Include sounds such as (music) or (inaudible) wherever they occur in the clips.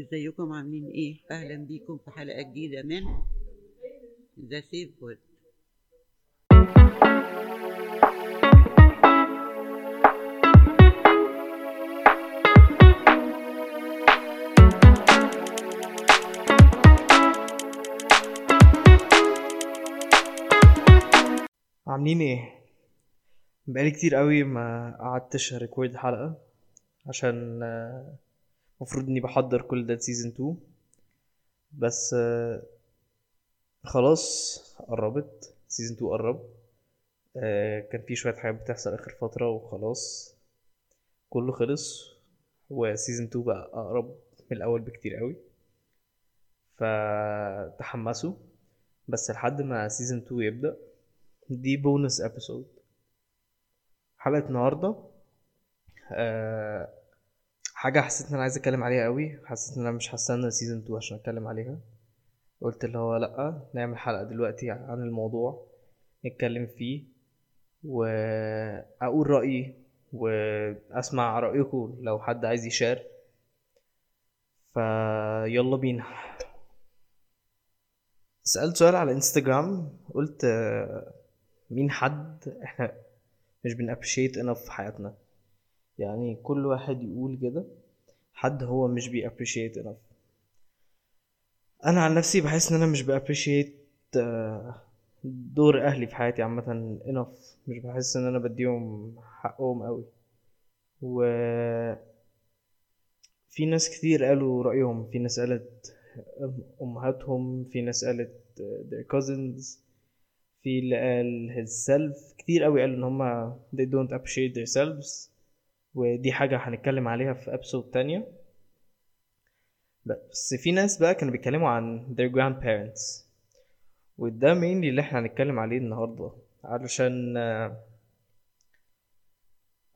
ازيكم؟ عاملين إيه؟ أهلا بيكم في حلقة جديدة من The Safe Pod عاملين إيه؟ بقالي كتير قوي ما قعدتش record حلقة عشان المفروض إني بحضر كل ده season 2 بس آه، خلاص قربت. season 2 قرب. آه، كان في شوية حاجات بتحصل آخر فترة وخلاص. كله خلص. و season 2 بقى أقرب من الأول بكتير قوي. فتحمسوا. بس لحد ما season 2 يبدأ دي bonus episode حلقة النهاردة أه حاجة حسيت إن أنا عايز أتكلم عليها قوي حسيت إن أنا مش هستنى سيزون 2 عشان أتكلم عليها. قلت اللي هو لأ نعمل حلقة دلوقتي عن الموضوع نتكلم فيه وأقول رأيي وأسمع رأيكم لو حد عايز يشار فيلا بينا. سألت سؤال على انستجرام قلت مين حد إحنا مش بن appreciate enough في حياتنا. يعني كل واحد يقول كده حد هو مش بي appreciate enough. أنا عن نفسي بحس إن أنا مش ب appreciate دور أهلي في حياتي عامة enough. مش بحس إن أنا بديهم حقهم قوي و في ناس كتير قالوا رأيهم في ناس قالت أمهاتهم في ناس قالت their cousins في اللي قال his self. كتير قوي قالوا إن هما they don't appreciate themselves ودي حاجة هنتكلم عليها في episode تانية. بس في ناس بقى كانوا بيتكلموا عن their grandparents. وده mainly اللي إحنا هنتكلم عليه النهاردة. علشان آه،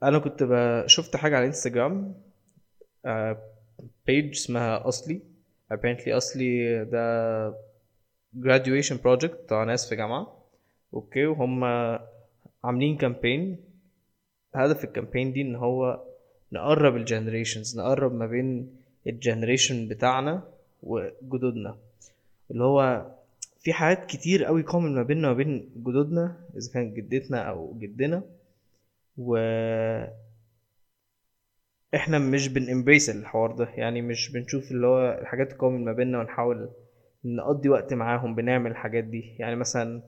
أنا كنت شفت حاجة على انستجرام page اسمها أصلي. Apparently أصلي ده graduation project بتاع ناس في جامعة. okay وهم عاملين campaign هدف ال campaign دي إن هو نقرب ال generations نقرب ما بين ال generation بتاعنا وجدودنا. اللي هو في حاجات كتير قوي common ما بيننا وبين جدودنا إذا كان جدتنا أو جدنا. و إحنا مش بن embrace الحوار ده يعني مش بنشوف اللي هو الحاجات ال common ما بيننا ونحاول نقضي وقت معاهم بنعمل الحاجات دي. يعني مثلا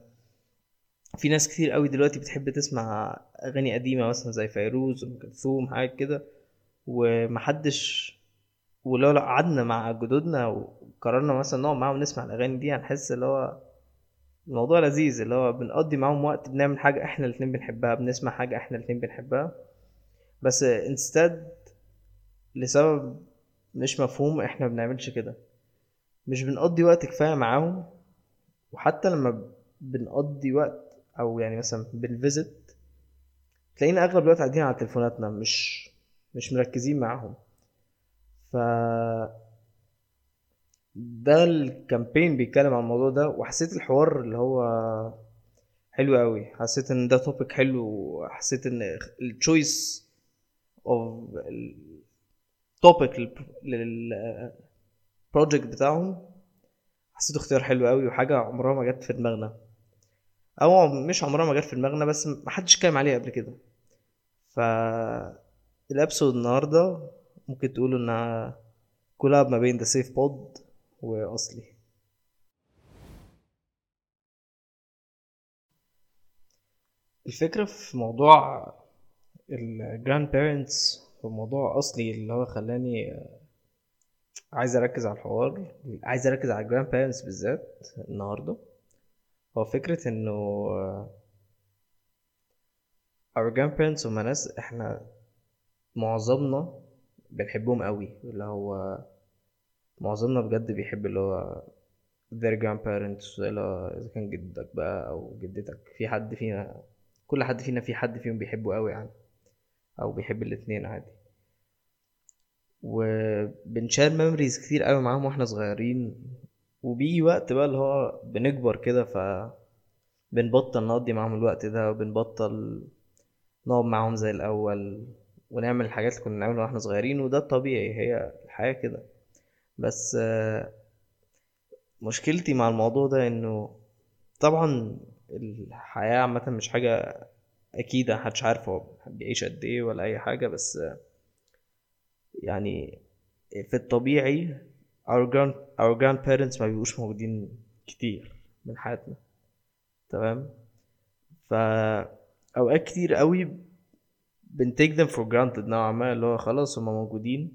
في ناس كتير قوي دلوقتي بتحب تسمع أغاني قديمة مثلا زي فيروز أم كلثوم حاجات كده. ومحدش ولو لو قعدنا مع جدودنا وقررنا مثلا نقعد معاهم نسمع الأغاني دي هنحس اللي هو الموضوع لذيذ اللي هو بنقضي معاهم وقت بنعمل حاجة إحنا الاتنين بنحبها بنسمع حاجة إحنا الاتنين بنحبها. بس انستاد لسبب مش مفهوم إحنا بنعملش كده. مش بنقضي وقت كفاية معاهم وحتى لما بنقضي وقت أو يعني مثلا بنفيزت تلاقينا أغلب الوقت قاعدين على تليفوناتنا مش مش مركزين معاهم ف ده ال campaign بيتكلم عن الموضوع ده وحسيت الحوار اللي هو حلو قوي حسيت إن ده topic حلو وحسيت إن ال choice of ال topic لل project بتاعهم حسيته اختيار حلو قوي وحاجة عمرها ما جت في دماغنا. أو مش عمرها ما جت في دماغنا بس محدش اتكلم عليها قبل كده. ف ال episode النهارده ممكن تقولوا إنها collab ما بين The Safe Pod وأصلي. الفكرة في موضوع ال grandparents وموضوع أصلي اللي هو خلاني عايز أركز على الحوار عايز أركز على ال grandparents بالذات النهارده. هو فكرة إنه our grandparents هما ناس إحنا معظمنا بنحبهم قوي اللي هو معظمنا بجد بيحب اللي هو their grandparents إذا كان جدك بقى أو جدتك في حد فينا كل حد فينا في حد فيهم بيحبه قوي يعني أو بيحب الاتنين عادي. وبنشار ميموريز كتير قوي معاهم وإحنا صغيرين. وبيجي وقت بقى اللي هو بنكبر كده ف بنبطل نقضي معاهم الوقت ده وبنبطل نقعد معاهم زي الأول ونعمل الحاجات اللي كنا بنعملها وإحنا صغيرين وده الطبيعي هي الحياة كده. بس مشكلتي مع الموضوع ده إنه طبعا الحياة عامة مش حاجة أكيدة محدش عارف هو بيعيش قد إيه ولا أي حاجة بس يعني في الطبيعي our grand our grandparents ما بيبقوش موجودين كتير من حياتنا. تمام؟ فأوقات كتير قوي بن take them for granted نوعا ما اللي هو خلاص هما موجودين.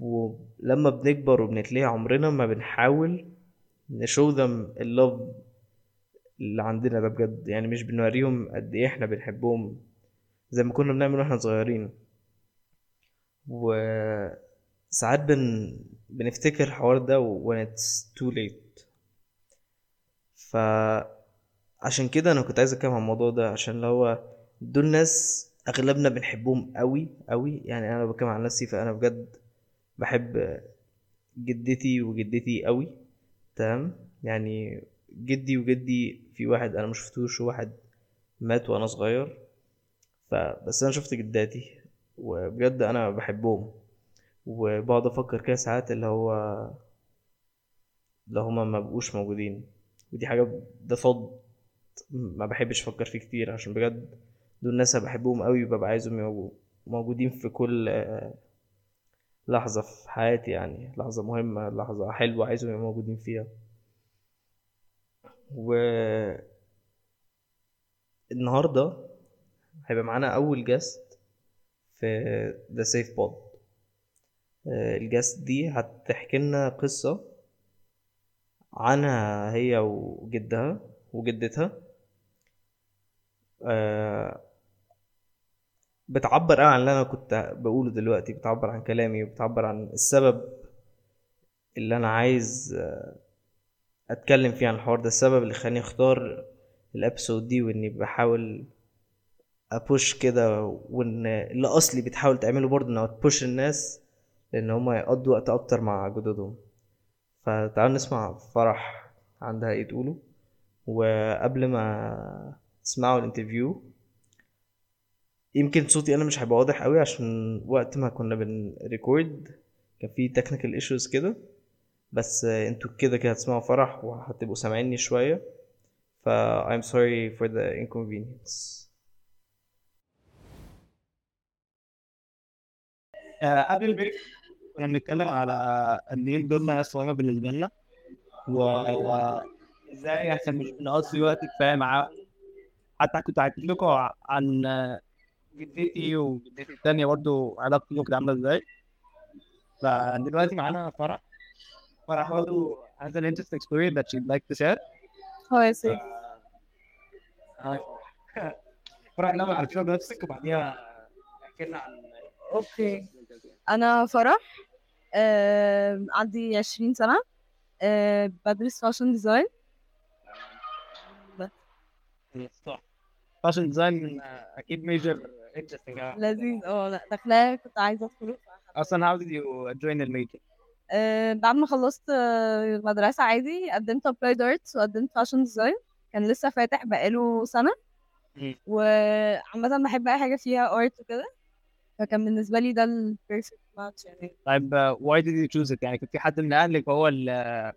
ولما بنكبر وبنتلاقي عمرنا ما بنحاول نشو them اللوف اللي عندنا ده بجد. يعني مش بنوريهم قد إيه إحنا بنحبهم زي ما كنا بنعمل وإحنا صغيرين. وساعات بن بنفتكر الحوار ده when it's too late. فعشان كده أنا كنت عايز أتكلم عن الموضوع ده عشان اللي هو دول ناس أغلبنا بنحبهم قوي قوي يعني أنا بتكلم عن نفسي فأنا بجد بحب جدتي وجدتي قوي تمام؟ يعني جدي وجدي في واحد أنا مشفتوش وواحد مات وأنا صغير. فبس أنا شفت جداتي وبجد أنا بحبهم. وبقعد أفكر كده ساعات اللي هو لو هما ما بقوش موجودين. ودي حاجة ده صد ما بحبش أفكر فيه كتير عشان بجد دول ناس أنا بحبهم قوي وببقى عايزهم موجودين في كل لحظة في حياتي يعني. لحظة مهمة لحظة حلوة عايزهم يبقوا موجودين فيها. و النهاردة هيبقى معانا أول guest في The Safe Pod ال guest دي هتحكي لنا قصة عنها هي وجدها وجدتها. آه، بتعبر عن اللي أنا كنت بقوله دلوقتي بتعبر عن كلامي وبتعبر عن السبب اللي أنا عايز آه، أتكلم فيه عن الحوار ده. السبب اللي خلاني أختار ال episode دي وإني بحاول ا push كده وإن اللي أصلي بتحاول تعمله برضه انها ت push الناس لأن هما يقضوا وقت أكتر مع جدودهم. فتعالوا نسمع فرح عندها إيه تقوله. وقبل ما تسمعوا ال interview يمكن صوتي أنا مش هيبقى واضح قوي عشان وقت ما كنا بن record كان في technical issues كده. بس أنتوا كده كده هتسمعوا فرح وهتبقوا سامعيني شوية. ف I'm sorry for the inconvenience. آه، قبل ال break كنا بنتكلم على قد إيه الجمله صغيره بالنسبة لنا. وازاي إحنا مش بنقضي وقت كفاية معاه. حتى كنت حكيت لكم عن جدتي وجدتي التانية برضه علاقتي كانت عاملة إزاي. فدلوقتي معانا فرح. فرح برضه has an interesting story that she'd like to share. هو يا سيف (laughs) فرح لما عرفتيها بنفسك وبعديها احكي لنا عن okay. أنا فرح. عندي عشرين سنة. آه، بدرس fashion design صح fashion design أكيد major interesting لذيذ. آه لا داخلاه كنت عايزة ادخله أصلا how did you join ال major آه، بعد ما خلصت آه، مدرسة عادي قدمت applied arts وقدمت fashion design كان لسه فاتح بقاله سنة. وعامة بحب أي حاجة فيها art وكده. فكان بالنسبة لي ده ال perfect طيب uh, why did you choose it يعني كان في حد من أهلك هو اللي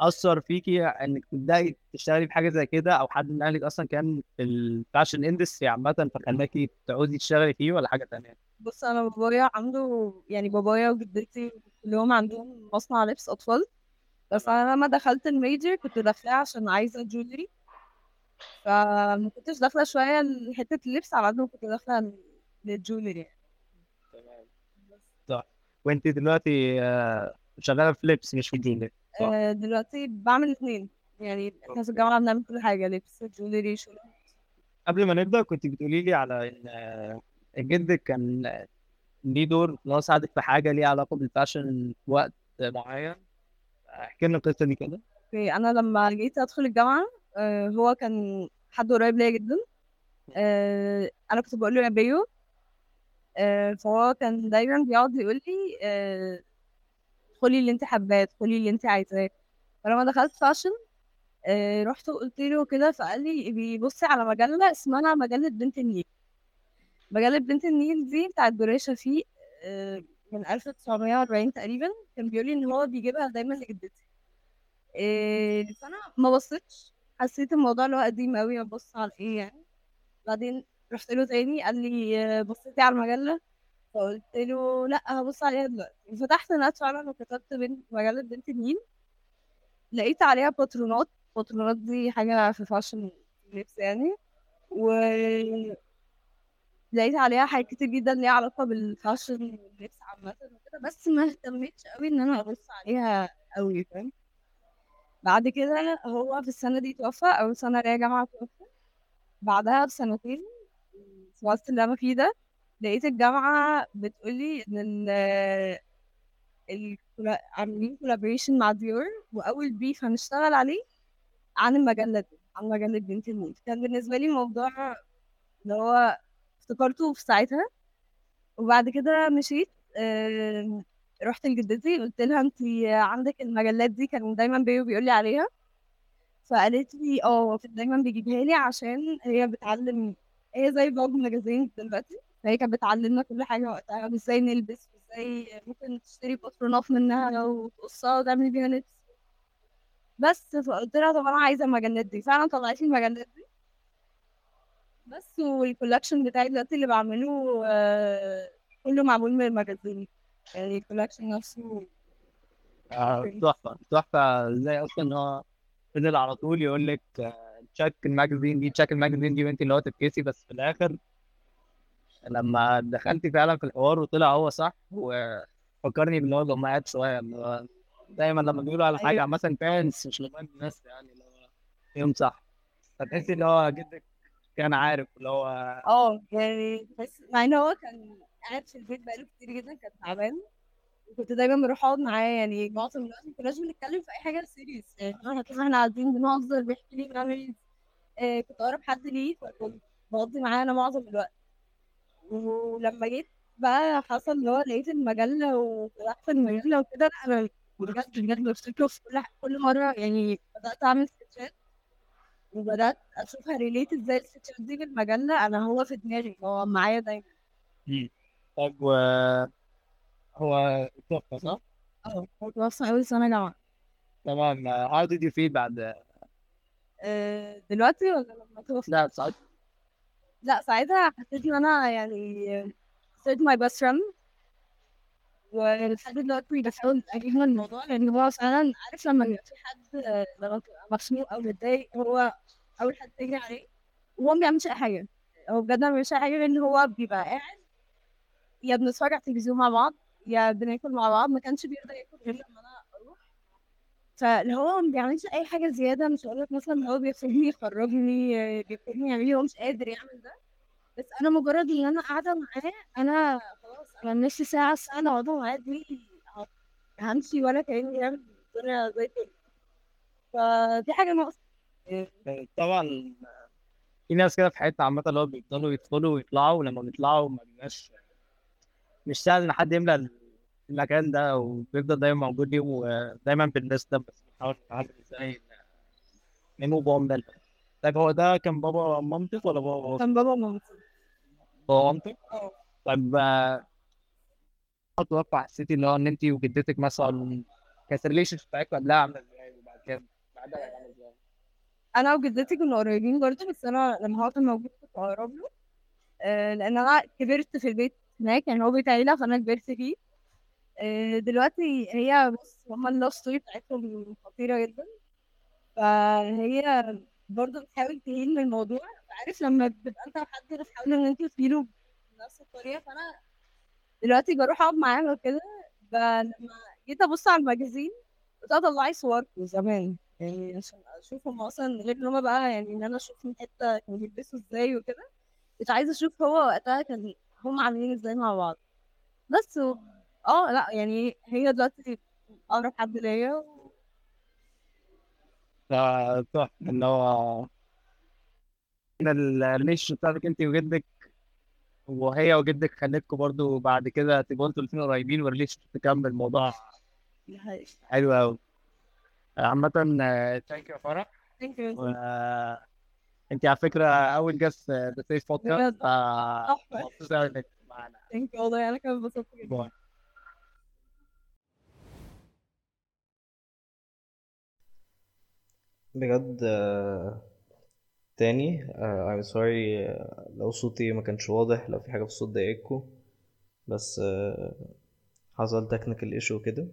أثر فيكي انك تبداي تشتغلي في حاجة زي كده؟ أو حد من أهلك أصلا كان في ال fashion industry عامة فخلاكي تعودي تشتغلي فيه ولا حاجة تانية؟ بص أنا بابايا عنده يعني بابايا وجدتي كلهم عندهم مصنع لبس أطفال. بس أنا لما دخلت ال major كنت داخلاه عشان عايزة jewelry فما كنتش داخلة شوية لحتة اللبس على قد ما كنت داخلة لل jewelry يعني. وانت دلوقتي uh, شغالة في لبس مش في jewelry. آه، دلوقتي بعمل الاثنين يعني إحنا في الجامعة بنعمل كل حاجة لبس jewelry شغل قبل ما نبدأ كنت بتقولي لي على إن آه، جدك كان ليه دور إن هو ساعدك في حاجة ليها علاقة بال fashion في وقت معين. احكي لنا القصة دي كده. okay أنا لما جيت أدخل الجامعة آه، هو كان حد قريب ليا جدا. آه، أنا كنت بقول له يا بيو آه، فهو كان دايما بيقعد يقول لي آه، ادخلي اللي انت حباه ادخلي اللي انت عايزاه. فلما دخلت فاشن آه، رحت وقلت له كده فقال لي بيبصي على مجلة اسمها مجلة بنت النيل. مجلة بنت النيل دي بتاعت دوريا شفيق آه، من 1940 تقريبا كان بيقول لي إن هو بيجيبها دايما لجدتي. فأنا ما بصيتش حسيت الموضوع اللي هو قديم قوي أبص على إيه يعني؟ بعدين رحت له تاني قال لي بصيتي على المجلة فقلت له لأ هبص عليها دلوقتي. فتحت النت فعلا وكتبت بنت مجلة بنت النيل. لقيت عليها باترونات باترونات دي حاجة في fashion لبس يعني. و لقيت عليها حاجات كتير جدا ليها علاقة بال fashion واللبس عامة وكده. بس ما اهتمتش قوي إن أنا أبص عليها قوي فاهم؟ بعد كده هو في السنة دي توفى أول سنة ليا جامعة توفى. بعدها بسنتين في الوقت اللي أنا فيه ده لقيت الجامعة بتقولي إن ال عاملين collaboration مع ديور وأول brief هنشتغل عليه عن المجلة دي عن مجلة بنت النيل كان بالنسبة لي موضوع اللي هو افتكرته في ساعتها. وبعد كده مشيت رحت لجدتي قلت لها انت عندك المجلات دي كان دايما بيو بيقول لي عليها. فقالت لي آه دايما بيجيبها لي عشان هي بتعلم هي زي Vogue magazine دلوقتي. فهي كانت بتعلمنا كل حاجة وقتها إزاي نلبس وإزاي ممكن تشتري باترونات منها وتقصها وتعملي بيها لبس. بس فقلت لها طب أنا عايزة المجلات دي. فعلا طلعت المجلات دي. بس وال collection بتاعي دلوقتي اللي بعمله آه، كله معمول من ال magazine يعني ال collection نفسه آه، تحفة تحفة. إزاي أصلا إن هو فضل على طول يقول لك تشيك الماجازين دي تشيك الماجازين دي وانت اللي هو تبكسي بس في الآخر لما دخلت فعلا في الحوار وطلع هو صح وفكرني باللي هو الامهات شوية اللي هو دايما لما بيقولوا على حاجة أيوة. عامة بيرنتس مش لغايه الناس يعني اللي هو فيهم صح. فتحسي اللي هو جدك كان عارف اللي هو آه يعني بس مع إن هو كان قاعد في البيت بقاله كتير جدا كان تعبان. وكنت دايما بروح أقعد معاه يعني معظم الوقت ما كناش بنتكلم في أي حاجة serious يعني إحنا قاعدين بنهزر بيحكي لي بنعمل آه كنت أقرب حد ليه فكنت بقضي معاه أنا معظم الوقت. ولما جيت بقى حصل اللي هو لقيت المجلة وفتحت المجلة وكده لأ أنا بجد بجد بفتكره في كل كل مرة يعني بدأت أعمل sketchات وبدأت أشوفها relate إزاي ال sketchات دي بالمجلة أنا هو في دماغي هو معايا دايما. طب و هو تحفه صح؟ آه هو توفى أول سنة جامعة. تمام. How did you feel بعد آه، دلوقتي ولا لما توفى لا صعد لا ساعتها حسيت إن أنا يعني صرت my best friend. ولحد دلوقتي بحاول أجيب من الموضوع لأن هو فعلا عارف لما في حد لما مخنوق أو متضايق هو أول حد تجري عليه وهو ما بيعملش أي حاجة. هو بجد ما بيعملش أي حاجة لأن هو بيبقى قاعد يا بنتفرج على التلفزيون مع بعض يا بناكل مع بعض. ما كانش بيقدر ياكل غير لما أنا أروح فاللي هو ما بيعملش أي حاجة زيادة مش هقول لك مثلا هو بياخدني يخرجني بياخدني يعمل لي هو مش قادر يعمل ده. بس أنا مجرد إن أنا قاعدة معاه أنا خلاص أنا نص ساعة ساعة أنا قاعدة معاه دي همشي ولا كأني بعمل الدنيا زي الفل. فدي حاجة ناقصة. طبعا في ناس كده في حياتنا عامة اللي هو بيفضلوا يدخلوا ويطلعوا ولما بيطلعوا ما بيبقاش مش سهل إن حد يملى المكان ده وبيفضل دايما موجود ليه ودايما بنستم بس بنحاول نتعلم إزاي نمو اون ده. طيب هو ده كان بابا مامتك ولا بابا كان بابا ومامتي بابا مامتك؟ آه. طيب آه، أتوقع حسيتي اللي هو إن انت وجدتك مثلا كانت ال relation بتاعتكم قبلها عاملة إزاي وبعد كده؟ بعدها عامله إزاي؟ أنا وجدتي كنا قريبين برضه بس أنا لما هو كان موجود كنت اقرب له. آه، لأن أنا كبرت في البيت هناك يعني هو بيت عيلة فأنا كبرت فيه. آه، دلوقتي هي بص هما ال love story بتاعتهم خطيرة جدا. فهي برضه بتحاول تهين من الموضوع. عارف لما بتبقى أنت وحد بتحاول إن أنتوا تهينوا بنفس الطريقة فأنا دلوقتي بروح أقعد معاهم وكده. ب- لما جيت أبص على المجازين كنت أطلع لي صور زمان. يعني عشان أشوف هم أصلا غير إن هم بقى يعني إن أنا أشوف من حتة كانوا بيلبسوا إزاي وكده. كنت عايزة أشوف هو وقتها كان هم عاملين إزاي مع بعض. بس. آه لأ يعني هي دلوقتي أقرب حد ليا و... فتحفة اللي هو إن ال relation بتاعتك انت وجدك وهي وجدك خلتكم برضو بعد كده تبقوا أنتوا الاثنين قريبين وال relation تكمل الموضوع دي حقيقة. حلو قوي عامة thank you يا فرح Thank you. و انت على فكرة أول guest the safe podcast بجد؟ تحفة. مبسوط أوي إنك معانا Thank you والله أنا كمان انبسطت جدا bye بجد تاني آه، I'm sorry آه، لو صوتي ما كانش واضح لو في حاجة في الصوت ضايقتكوا بس آه، حصل technical issue كده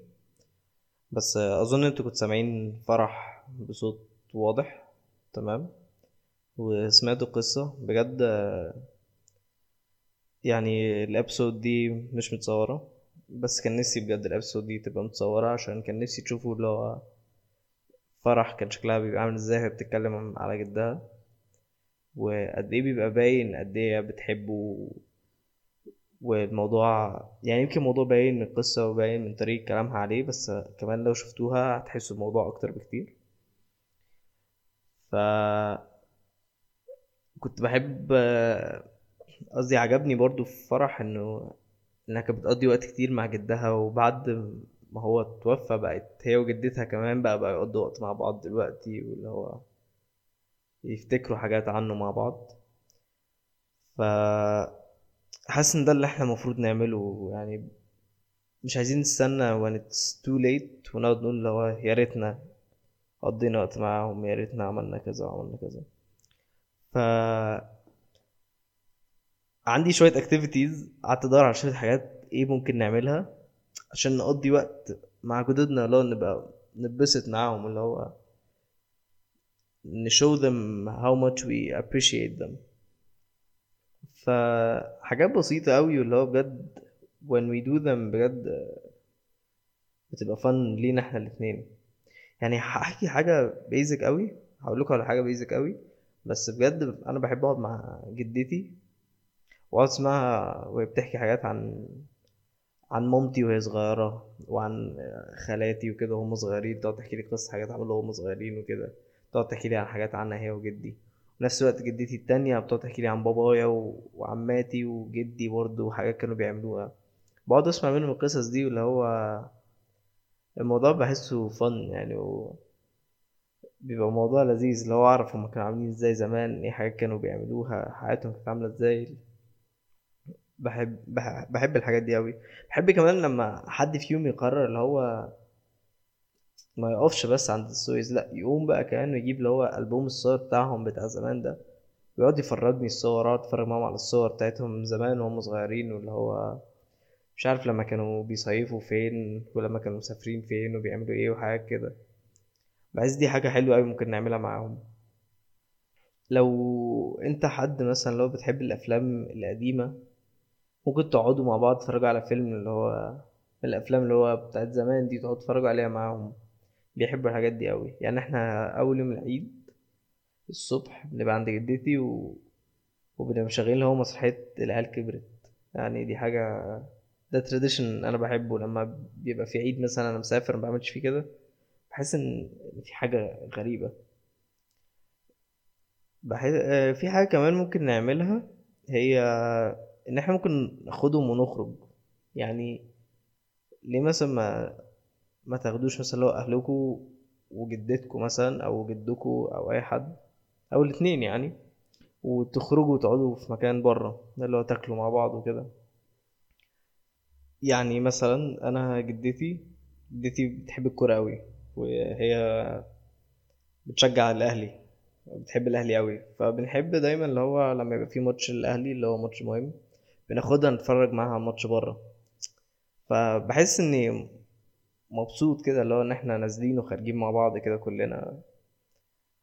بس أظن أنتوا كنتوا سامعين فرح بصوت واضح تمام؟ وسمعتوا القصة. بجد يعني الابسود دي مش متصورة بس كان نفسي بجد الابسود دي تبقى متصورة عشان كان نفسي تشوفوا اللي هو فرح كان شكلها بيبقى عامل إزاي؟ وهي بتتكلم على جدها. وقد إيه بيبقى باين قد إيه بتحبه. والموضوع يعني يمكن الموضوع باين من القصة وباين من طريقة كلامها عليه بس كمان لو شفتوها هتحسوا الموضوع أكتر بكتير. ف كنت بحب قصدي عجبني برضو في فرح إنه انها كانت بتقضي وقت كتير مع جدها وبعد ما هو توفى بقت هي وجدتها كمان بقى بقى يقضوا وقت مع بعض دلوقتي واللي هو يفتكروا حاجات عنه مع بعض. ف حاسس إن ده اللي إحنا المفروض نعمله يعني مش عايزين نستنى when it's too late ونقعد نقول اللي هو يا ريتنا قضينا وقت معاهم يا ريتنا عملنا كذا وعملنا كذا. ف عندي شوية activities قعدت أدور على شوية حاجات إيه ممكن نعملها. عشان نقضي وقت مع جدودنا اللي هو نبقى نتبسط معاهم اللي هو ن show them how much we appreciate them. فحاجات بسيطة أوي واللي هو بجد when we do them بجد بتبقى fun لينا إحنا الاتنين. يعني هحكي حاجة basic أوي هقول لكم على حاجة basic أوي بس بجد أنا بحب أقعد مع جدتي وأقعد أسمعها وهي بتحكي حاجات عن عن مامتي وهي صغيرة وعن خالاتي وكده وهم صغيرين تقعد تحكي لي قصة حاجات عملوها وهم صغيرين وكده. تقعد تحكي لي عن حاجات عنها هي وجدي. نفس الوقت جدتي التانية بتقعد تحكي لي عن بابايا. وعماتي وجدي برضه وحاجات كانوا بيعملوها. بقعد أسمع منهم القصص دي واللي هو الموضوع بحسه فن يعني و... بيبقى موضوع لذيذ اللي هو أعرف هما كانوا عاملين إزاي زمان إيه حاجات كانوا بيعملوها حياتهم كانت عاملة إزاي. بحب بح- بحب الحاجات دي أوي. بحب كمان لما حد فيهم يقرر اللي هو ما يقفش بس عند السويس لأ يقوم بقى كأنه يجيب اللي هو ألبوم الصور بتاعهم بتاع زمان ده ويقعد يفرجني الصور أقعد أتفرج معاهم على الصور بتاعتهم زمان وهم صغيرين واللي هو مش عارف لما كانوا بيصيفوا فين ولما كانوا مسافرين فين وبيعملوا إيه وحاجات كده. بحس دي حاجة حلوة أوي ممكن نعملها معاهم. لو أنت حد مثلا لو بتحب الأفلام القديمة ممكن تقعدوا مع بعض تتفرجوا على فيلم اللي هو من الأفلام اللي هو بتاعت زمان دي تقعدوا تتفرجوا عليها معاهم. بيحبوا الحاجات دي أوي. يعني إحنا أول يوم العيد الصبح بنبقى عند جدتي و... وبنبقى مشغلين اللي هو مسرحية العيال كبرت. يعني دي حاجة ده تراديشن أنا بحبه. لما بيبقى في عيد مثلا أنا مسافر مبعملش فيه كده بحس إن في حاجة غريبة. بحس آه، في حاجة كمان ممكن نعملها هي إن إحنا ممكن ناخدهم ونخرج. يعني ليه مثلا ما ما تاخدوش مثلا لو أهلكوا وجدتكوا مثلا أو جدكوا أو أي حد أو الاتنين يعني وتخرجوا وتقعدوا في مكان بره ده اللي هو تاكلوا مع بعض وكده. يعني مثلا أنا جدتي جدتي بتحب الكورة أوي وهي بتشجع الأهلي بتحب الأهلي أوي. فبنحب دايما اللي هو لما يبقى في ماتش الأهلي اللي هو ماتش مهم بناخدها نتفرج معاها على الماتش بره. فبحس إني مبسوط كده اللي هو إن إحنا نازلين وخارجين مع بعض كده كلنا.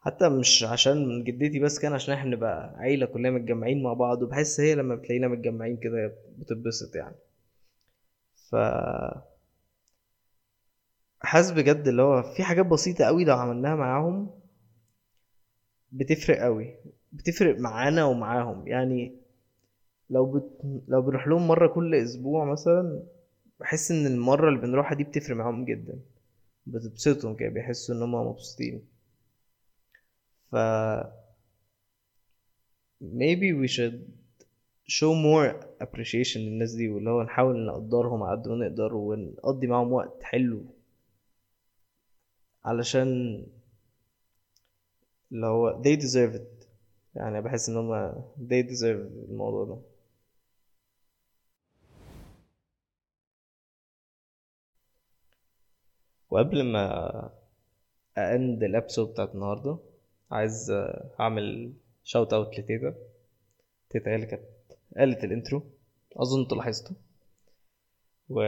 حتى مش عشان جدتي بس كان عشان إحنا نبقى عيلة كلنا متجمعين مع بعض. وبحس هي لما بتلاقينا متجمعين كده بتتبسط يعني. ف حاسس بجد اللي هو في حاجات بسيطة قوي لو عملناها معاهم بتفرق قوي بتفرق معانا ومعاهم. يعني لو بت... لو بنروح لهم مرة كل أسبوع مثلا بحس إن المرة اللي بنروحها دي بتفرق معاهم جدا. بتبسطهم كده بيحسوا إن هما مبسوطين. ف maybe we should show more appreciation للناس دي واللي هو نحاول نقدرهم على قد ما نقدر ونقضي معاهم وقت حلو. علشان اللي هو they deserve it. يعني بحس إن هما they deserve الموضوع ده. وقبل ما end ال episode بتاعت النهارده عايز آه، أعمل shout out لتيتا. تيتا هي اللي كانت قالت ال intro أظن أنتوا لاحظتوا و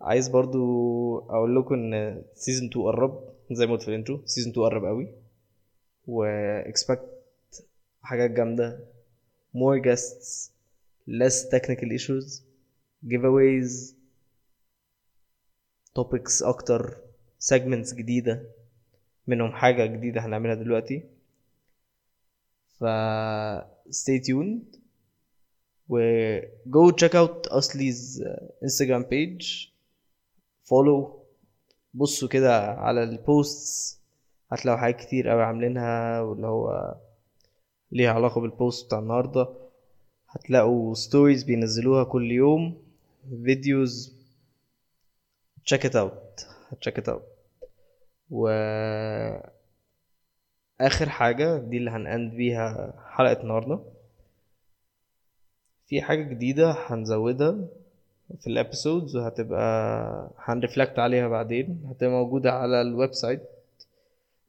عايز برضو أقول لكم إن season 2 قرب زي ما قلت في ال intro season 2 قرب قوي. و expect حاجات جامدة. More guests less technical issues giveaways topics أكتر segments جديدة منهم حاجة جديدة هنعملها دلوقتي. ف stay tuned و go check out أصلي's انستجرام page follow بصوا كده على ال posts هتلاقوا حاجات كتير قوي عاملينها واللي هو ليها علاقة بال post بتاع النهاردة. هتلاقوا stories بينزلوها كل يوم videos check it out. Check it out. و آخر حاجة دي اللي هن end بيها حلقة النهاردة. في حاجة جديدة هنزودها في ال episodes وهتبقى هن reflect عليها بعدين. هتبقى موجودة على ال website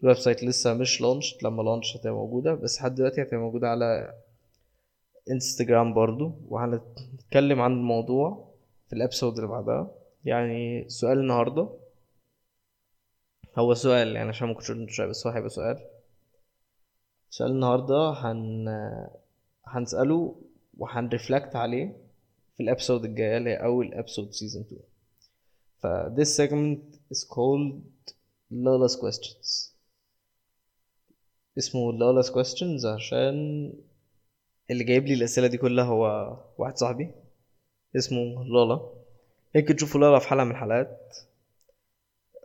ال website لسه مش launch لما launch هتبقى موجودة. بس لحد دلوقتي هتبقى موجودة على انستجرام برضو. وهنتكلم عن الموضوع في ال episode اللي بعدها. يعني سؤال النهاردة. هو سؤال يعني عشان ما كنتش قلت شوية بس هو هيبقى سؤال. سؤال النهاردة هن هنسأله وهن reflect عليه في ال episode الجاية اللي هي أول episode season 2 ف this segment is called Lola's questions. اسمه Lola's questions عشان اللي جايب لي الأسئلة دي كلها هو واحد صاحبي. اسمه لولا. يمكن تشوفوا لولا في حلقة من الحلقات.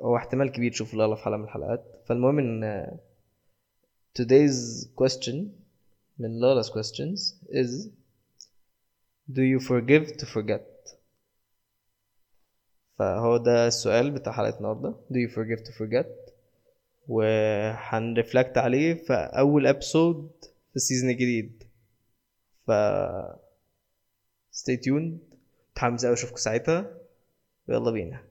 هو احتمال كبير تشوفوا لولا في حلقة من الحلقات. فالمهم إن today's question من Lola's questions is Do you forgive to forget? فهو ده السؤال بتاع حلقة النهاردة. Do you forgive to forget? وهنرفلكت عليه في أول أبسود في السيزون الجديد. ف stay tuned. متحمس أوي أشوفكم ساعتها. يلا بينا